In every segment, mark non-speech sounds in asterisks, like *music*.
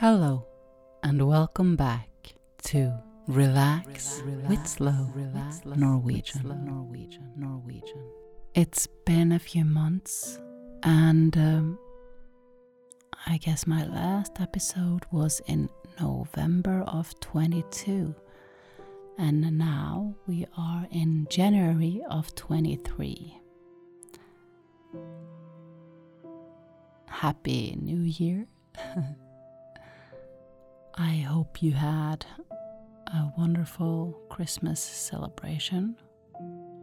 Hello, and welcome back to Relax, with Slow Norwegian. Norwegian. Norwegian. It's been a few months, and um, I guess my last episode was in November of 22, and now we are in January of 23. Happy New Year! *laughs* I hope you had a wonderful Christmas celebration.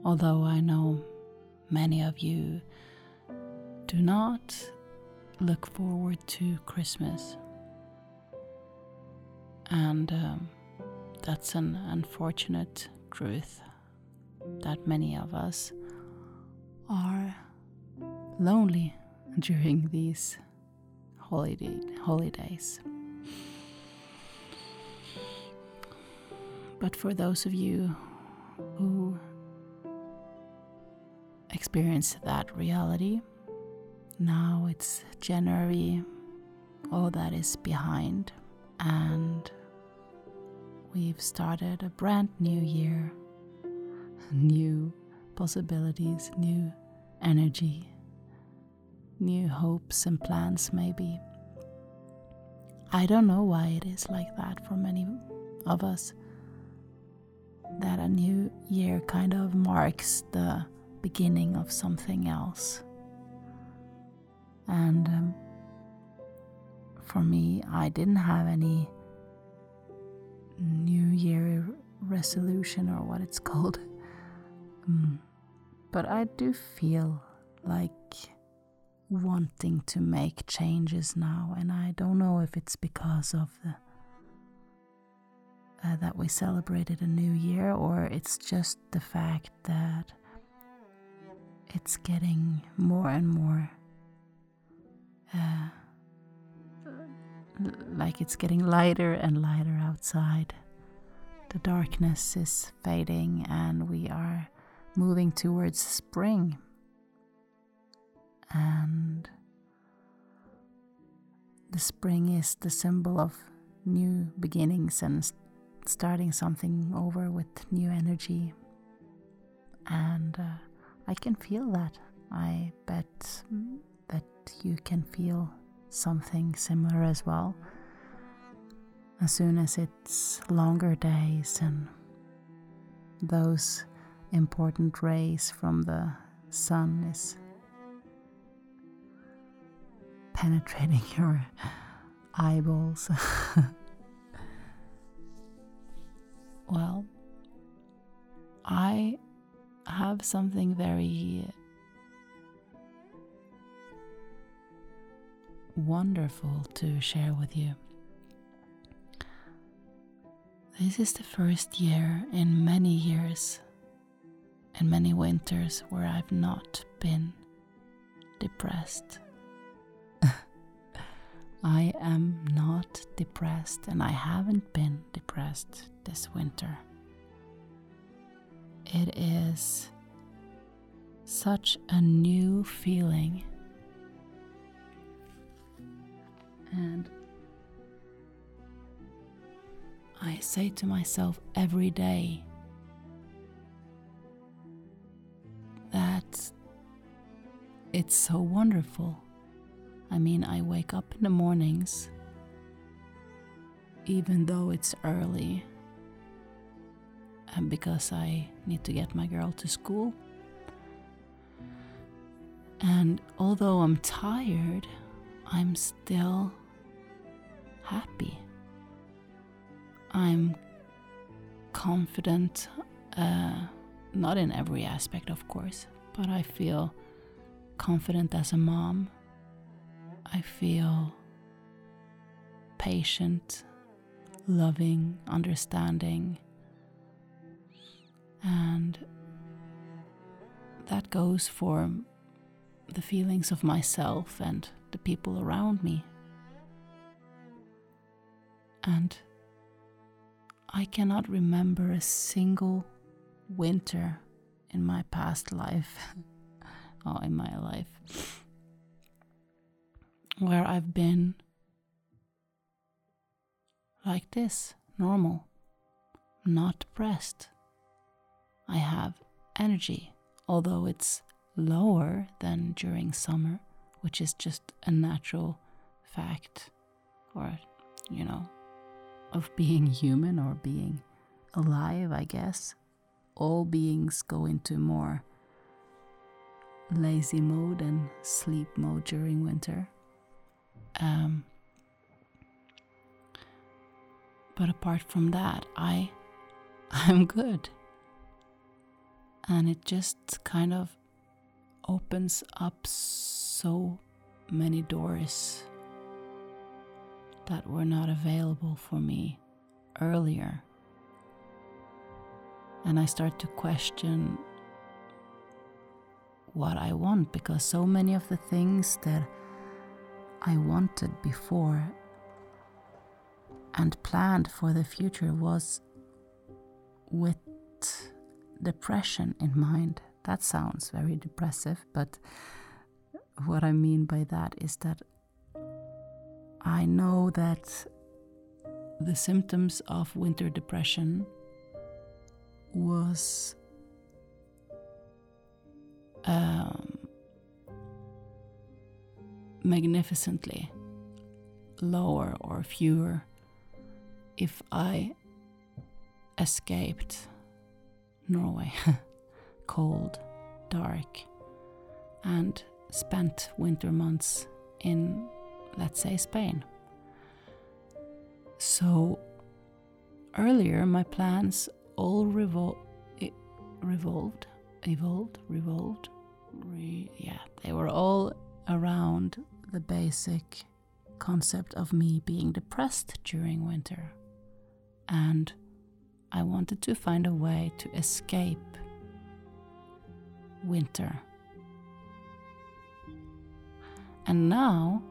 Although I know many of you do not look forward to Christmas. And um, that's an unfortunate truth that many of us are lonely during these holiday holidays. But for those of you who experience that reality, now it's January, all that is behind, and we've started a brand new year, new possibilities, new energy, new hopes and plans, maybe. I don't know why it is like that for many of us that a new year kind of marks the beginning of something else. And um, for me, I didn't have any New Year resolution or what it's *laughs* called. Mm. But I do feel like wanting to make changes now, and I don't know if it's because of the uh, that we celebrated a new year, or it's just the fact that it's getting more and more uh, like it's getting lighter and lighter outside. The darkness is fading, and we are moving towards spring. And the spring is the symbol of new beginnings and starting something over with new energy. And uh, I can feel that. I bet that you can feel something similar as well. As soon as it's longer days and those important rays from the sun is penetrating *laughs* your eyeballs. *laughs* Well, I have something very wonderful to share with you. This is the first year in many years and many winters where I've not been depressed. I am not depressed and I haven't been depressed this winter. It is such a new feeling. And I say to myself every day that it's so wonderful I mean, I wake up in the mornings, even though it's early, and because I need to get my girl to school. And although I'm tired, I'm still happy. I'm confident, uh, not in every aspect, of course, but I feel confident as a mom I feel patient, loving, understanding, and that goes for the feelings of myself and the people around me. And I cannot remember a single winter in my past life, *laughs* or in my life where I've been like this, normal, not depressed. I have energy, although it's lower than during summer, which is just a natural fact, or, you know, of being human or being alive, I guess. All beings go into more lazy mode and sleep mode during winter. Um, but apart from that, I *laughs* I'm good. And it just kind of opens up so many doors that were not available for me earlier. And I start to question what I want because so many of the things that I wanted before and planned for the future was with depression in mind. That sounds very depressive, but what I mean by that is that I know that the symptoms of winter depression was um, magnificently lower or fewer if I escaped Norway, *laughs* cold, dark, and spent winter months in, let's say, Spain. So earlier, my plans all revol- revolved, evolved, revolved, re- yeah, they were all around the basic concept of me being depressed during winter. And I wanted to find a way to escape winter. And now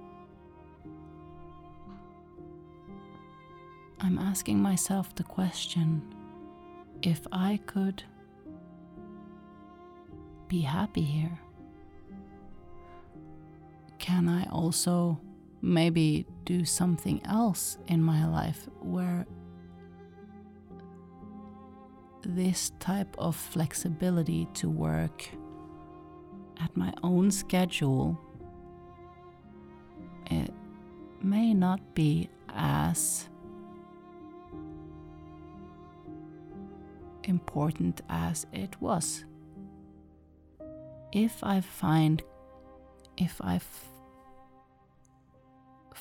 I'm asking myself the question if I could be happy here, can I also maybe do something else in my life where this type of flexibility to work at my own schedule it may not be as important as it was. If I find, if I've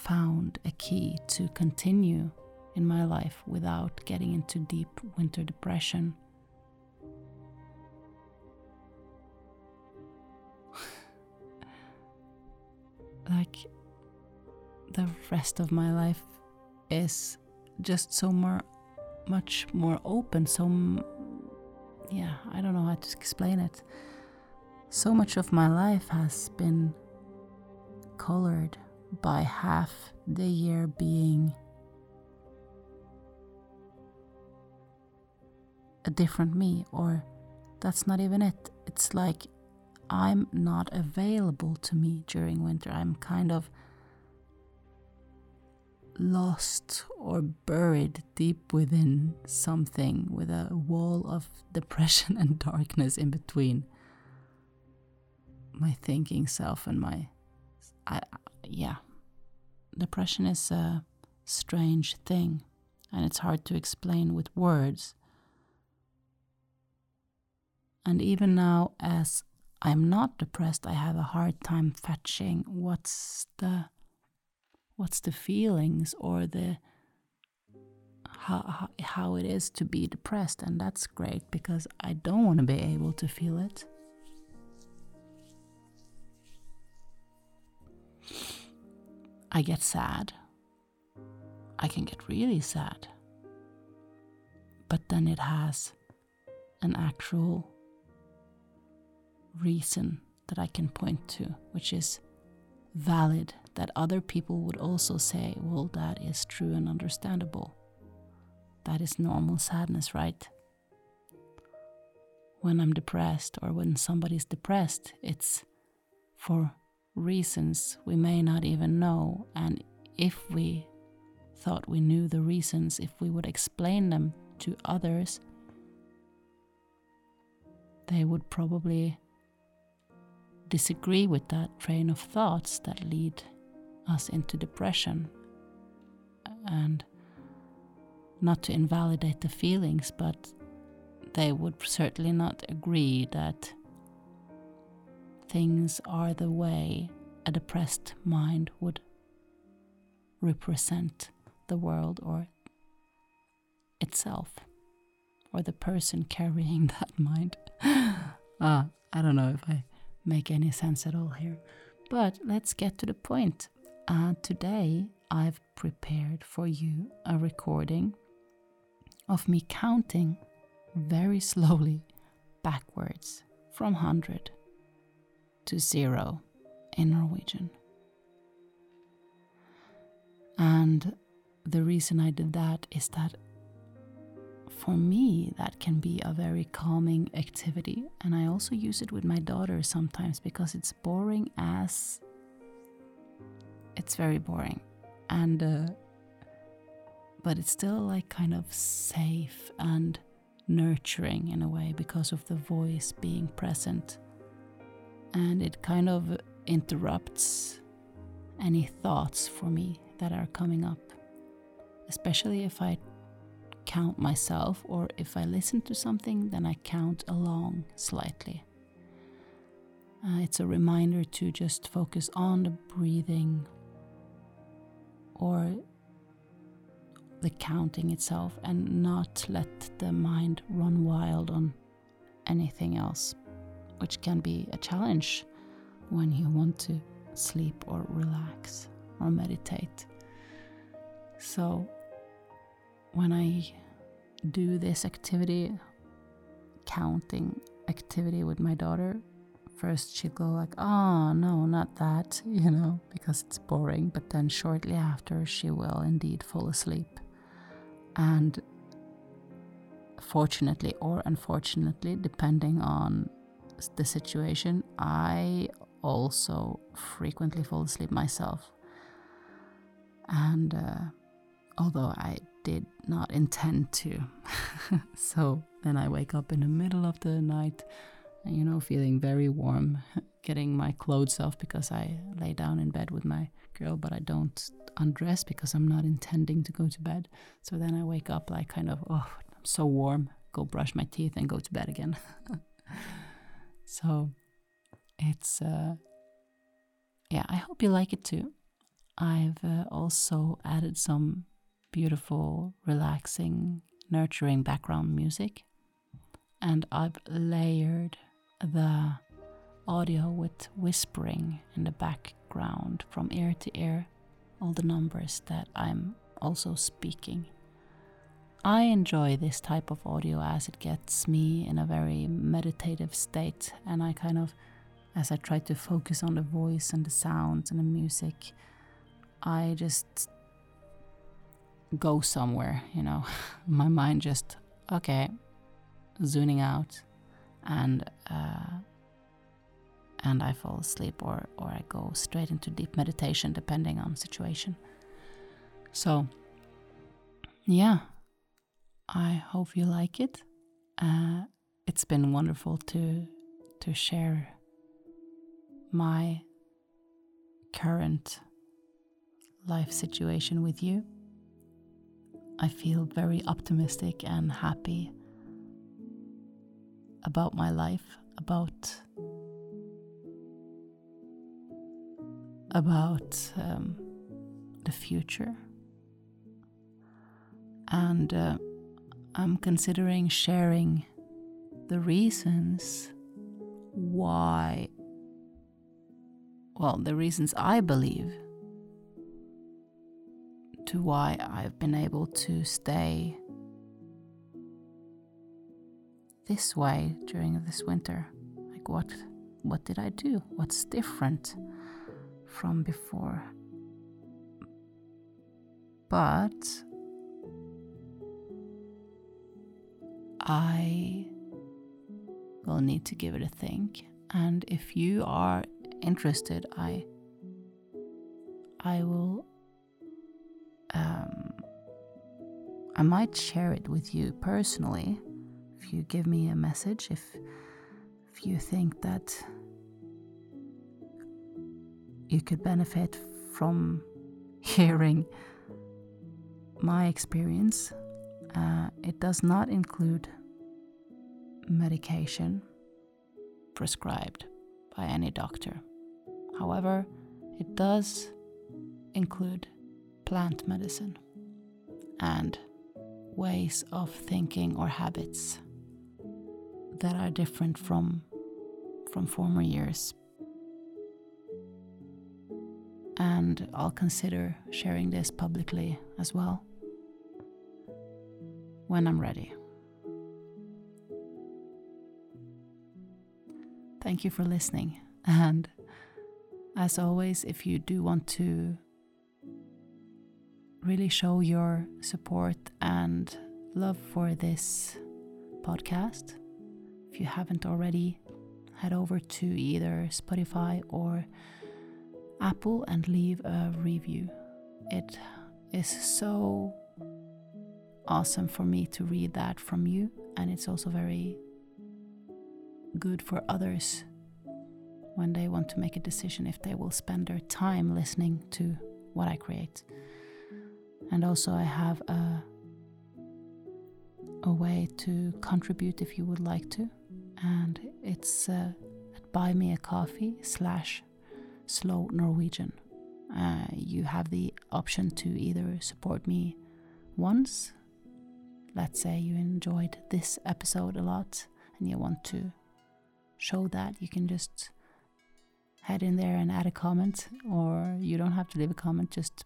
found a key to continue in my life without getting into deep winter depression. *sighs* like the rest of my life is just so more much more open so yeah i don't know how to explain it so much of my life has been colored by half the year being a different me, or that's not even it. It's like I'm not available to me during winter. I'm kind of lost or buried deep within something with a wall of *laughs* depression and darkness in between my thinking self and my I yeah depression is a strange thing and it's hard to explain with words and even now, as I'm not depressed, I have a hard time fetching what's the what's the feelings or the how, how it is to be depressed and that's great because I don't want to be able to feel it. I get sad. I can get really sad. But then it has an actual reason that I can point to, which is valid, that other people would also say, well, that is true and understandable. That is normal sadness, right? When I'm depressed or when somebody's depressed, it's for reasons we may not even know. And if we thought we knew the reasons, if we would explain them to others, they would probably disagree with that train of thoughts that lead us into depression. And not to invalidate the feelings, but they would certainly not agree that things are the way a depressed mind would represent the world or itself or the person carrying *laughs* that mind. *laughs* ah, I don't know if I make any sense at all here. But let's get to the point. Uh, today, I've prepared for you a recording of me counting very slowly backwards from 100 to 0 in Norwegian. And the reason I did that is that for me, that can be a very calming activity. And I also use it with my daughter sometimes because it's boring as. It's very boring. And. Uh, but it's still like kind of safe and nurturing in a way because of the voice being present. And it kind of interrupts any thoughts for me that are coming up, especially if I count myself or if I listen to something, then I count along slightly. Uh, it's a reminder to just focus on the breathing or the counting itself and not let the mind run wild on anything else, which can be a challenge when you want to sleep or relax or meditate. So, when I do this activity, counting activity with my daughter, first she'll go like, "Oh no, not that," *laughs* you know, because it's boring. But then shortly after, she will indeed fall asleep. And fortunately or unfortunately, depending on the situation, I also frequently fall asleep myself. And uh, although I did not intend to, *laughs* so then I wake up in the middle of the night, you know, feeling very warm, *laughs* getting my clothes off because I lay down in bed with my girl, but I don't undress because I'm not intending to go to bed. So then I wake up like kind of, oh, I'm so warm, go brush my teeth and go to bed again. *laughs* so it's, uh, yeah, I hope you like it too. I've uh, also added some beautiful, relaxing, nurturing background music, and I've layered the audio with whispering in the background from ear to ear all the numbers that I'm also speaking. I enjoy this type of audio as it gets me in a very meditative state, and I kind of, as I try to focus on the voice and the sounds and the music, I just go somewhere, you know. *laughs* My mind just, okay, zooming out, and uh, and I fall asleep or, or I go straight into deep meditation depending on situation. So, yeah, I hope you like it. Uh, it's been wonderful to to share my current life situation with you. I feel very optimistic and happy about my life, about about um, the future. And uh, I'm considering sharing the reasons why, well, the reasons I believe to why I've been able to stay this way during this winter. Like what what did I do? What's different? from before. But I will need to give it a think. And if you are interested, I I will um, I might share it with you personally if you give me a message, if, if you think that you could benefit from *laughs* hearing my experience. Uh, it does not include medication prescribed by any doctor. However, it does include plant medicine and ways of thinking or habits that are different from from former years. And I'll consider sharing this publicly as well when I'm ready. Thank you for listening. And as always, if you do want to really show your support and love for this podcast, if you haven't already, head over to either Spotify or Apple and leave a review. It is so awesome for me to read that from you, and it's also very good for others when they want to make a decision if they will spend their time listening to what I create. And also, I have a, a way to contribute if you would like to, and it's uh, at Buy Me a Coffee slash Slow Norwegian. Uh, you have the option to either support me once let's say you enjoyed this episode a lot and you want to show that, you can just head in there and add a comment, or you don't have to leave a comment, just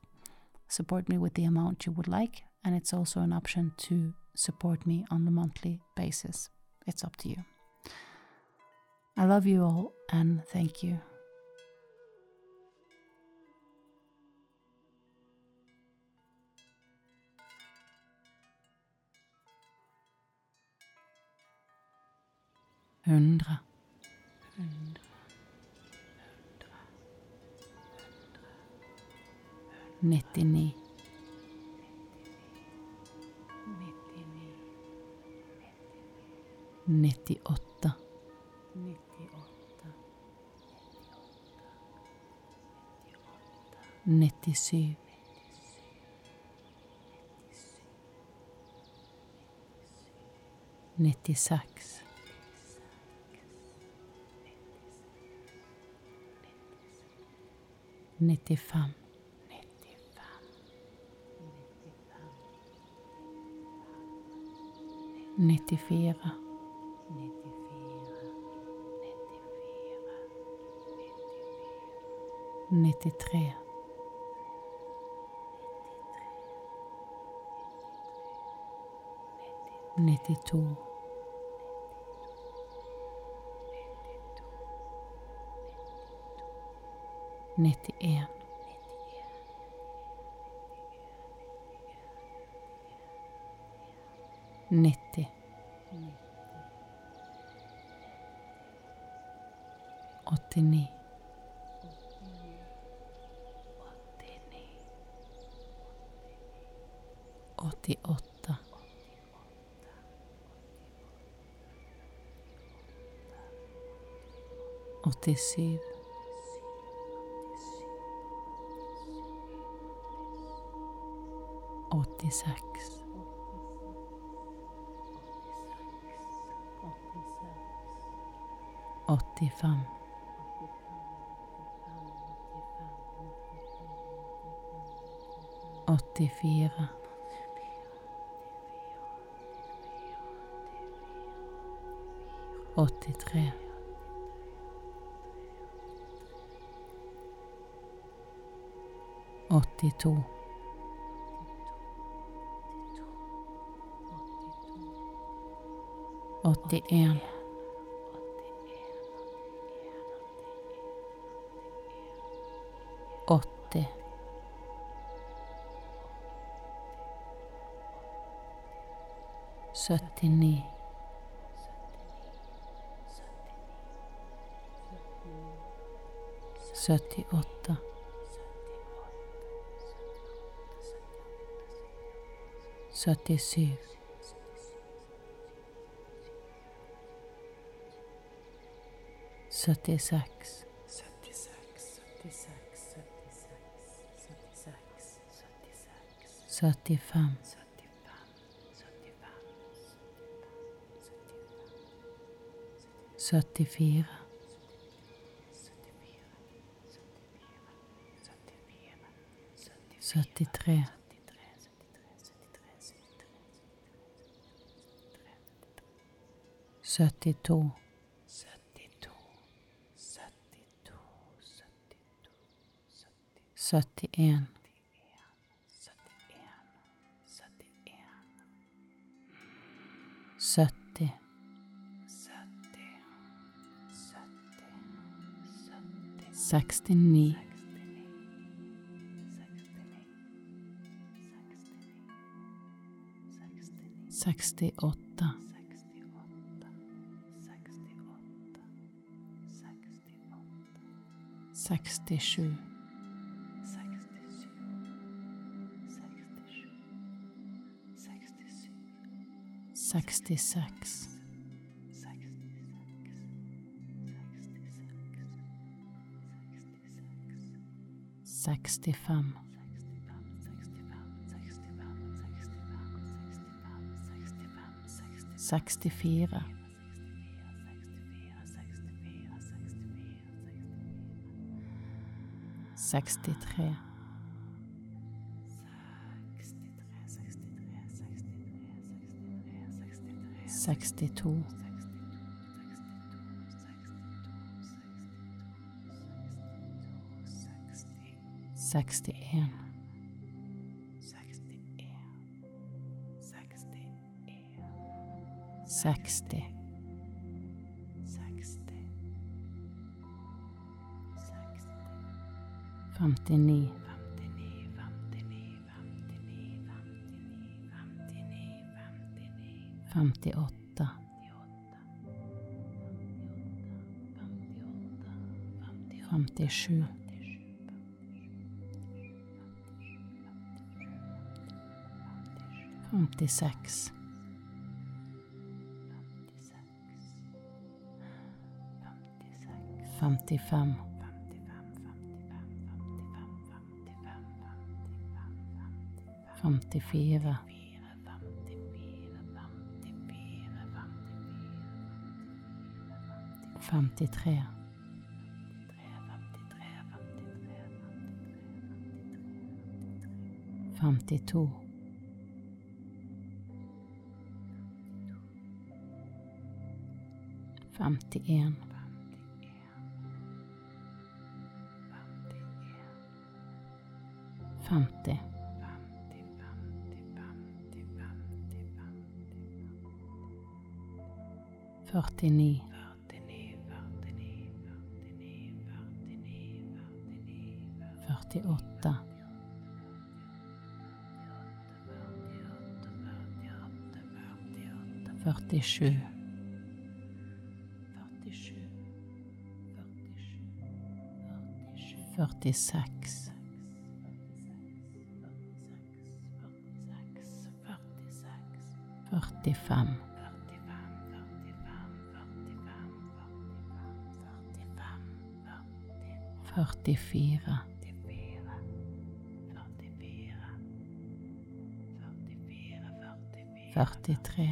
support me with the amount you would like. And it's also an option to support me on a monthly basis. It's up to you. I love you all and thank you. hundre, nittini. Nittioåtta. Nittiosju. Nittiosex nittiofem. 94 93 92 91 90. Mm. 89. 88. 87. 86. 85 84 83 82 81 80 79 78 77 76 75. Sjuttiofyra. Sjuttiotre. Sjuttiotvå. sjuttioett Sötti. Sötti. Sötti. Sötti. 69. 68. 67. 66. Sextiofem. Sextiofyra. Sextiotre. 62 61 60 59 58 57 56 55 54 53. Femtito. Femtien. Femti. Fyrtionio. 38. Fyrtiosju. Fyrtiosex. Fyrtiofem. 44 førtitre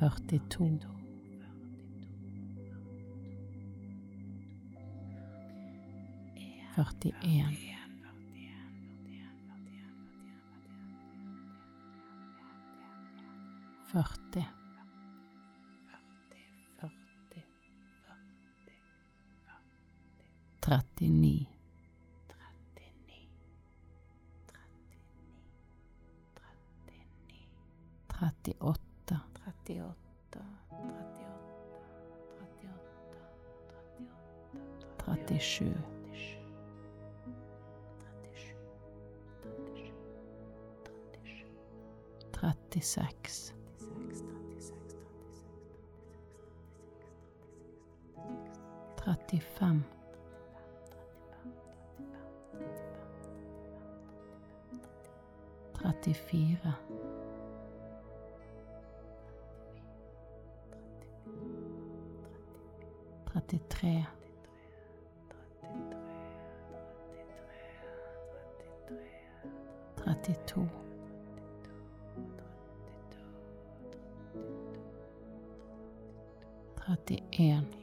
førtito førtien førti trettini 38. 38, 38, 38, 37. 36. 35. 34. 33 32 31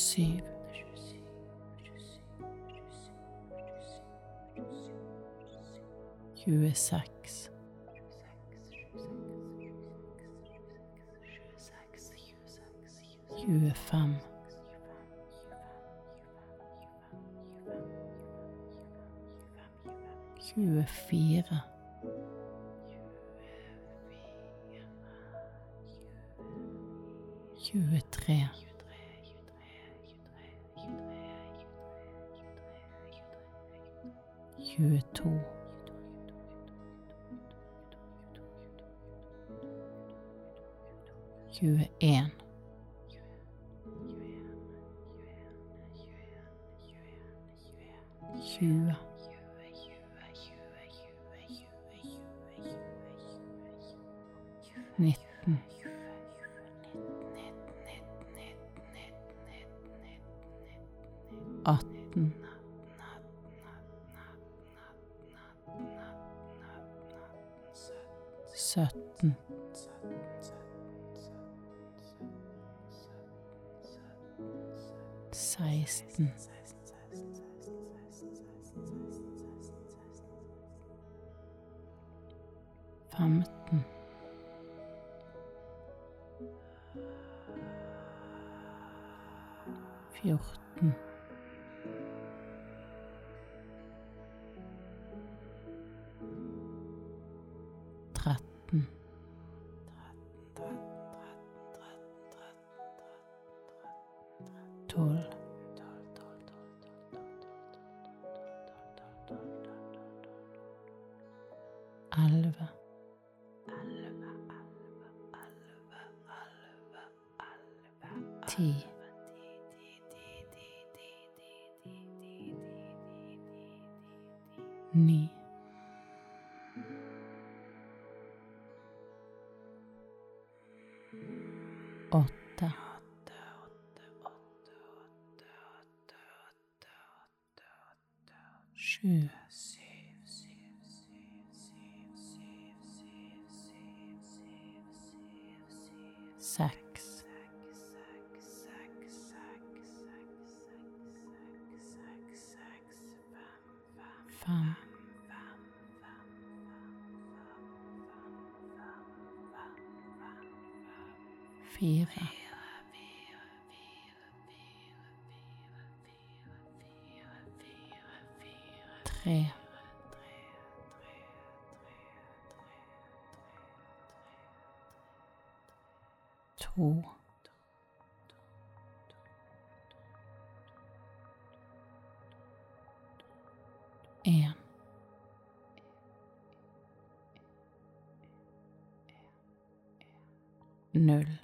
tjuesju, tjueseks, tjuefem, tjuefire, tjuetre, du är tom. Du är en. 15. Fjorton. Sju, seks, fem, fire, 0.